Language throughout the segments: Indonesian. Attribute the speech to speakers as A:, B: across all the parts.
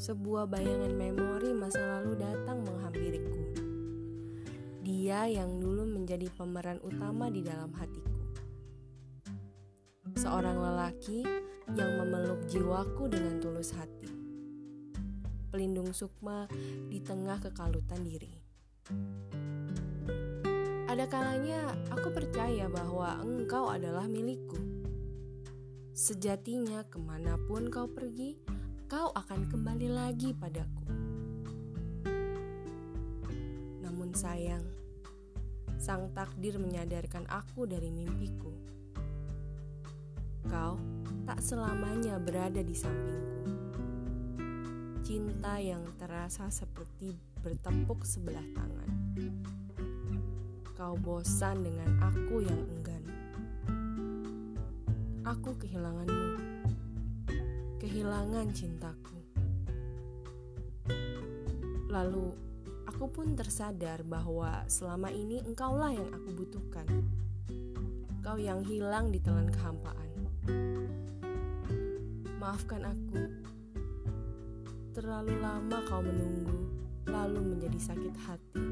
A: sebuah bayangan memori masa lalu datang menghampiriku. Dia yang dulu menjadi pemeran utama di dalam hatiku. Seorang lelaki yang memeluk jiwaku dengan tulus hati. Pelindung sukma di tengah kekalutan diri. Ada kalanya aku percaya bahwa engkau adalah milikku. Sejatinya ke mana pun kau pergi, kau akan kembali lagi padaku. Namun sayang, sang takdir menyadarkan aku dari mimpiku. Kau tak selamanya berada di sampingku. Cinta yang terasa seperti bertepuk sebelah tangan. Kau bosan dengan aku yang enggan. Aku kehilanganmu kehilangan cintaku. Lalu, aku pun tersadar bahwa selama ini engkaulah yang aku butuhkan. Kau yang hilang di telan kehampaan. Maafkan aku. Terlalu lama kau menunggu, lalu menjadi sakit hati.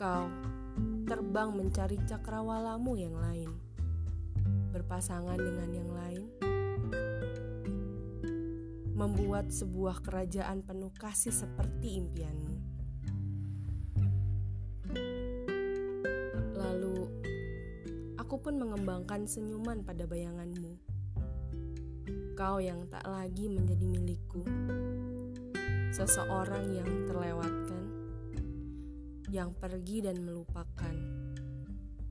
A: Kau terbang mencari cakrawalamu yang lain berpasangan dengan yang lain, membuat sebuah kerajaan penuh kasih seperti impianmu. Lalu, aku pun mengembangkan senyuman pada bayanganmu. Kau yang tak lagi menjadi milikku, seseorang yang terlewatkan, yang pergi dan melupakan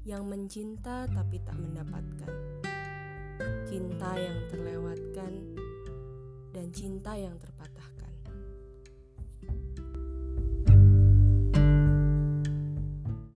A: yang mencinta tapi tak mendapatkan, cinta yang terlewatkan, dan cinta yang terpatah.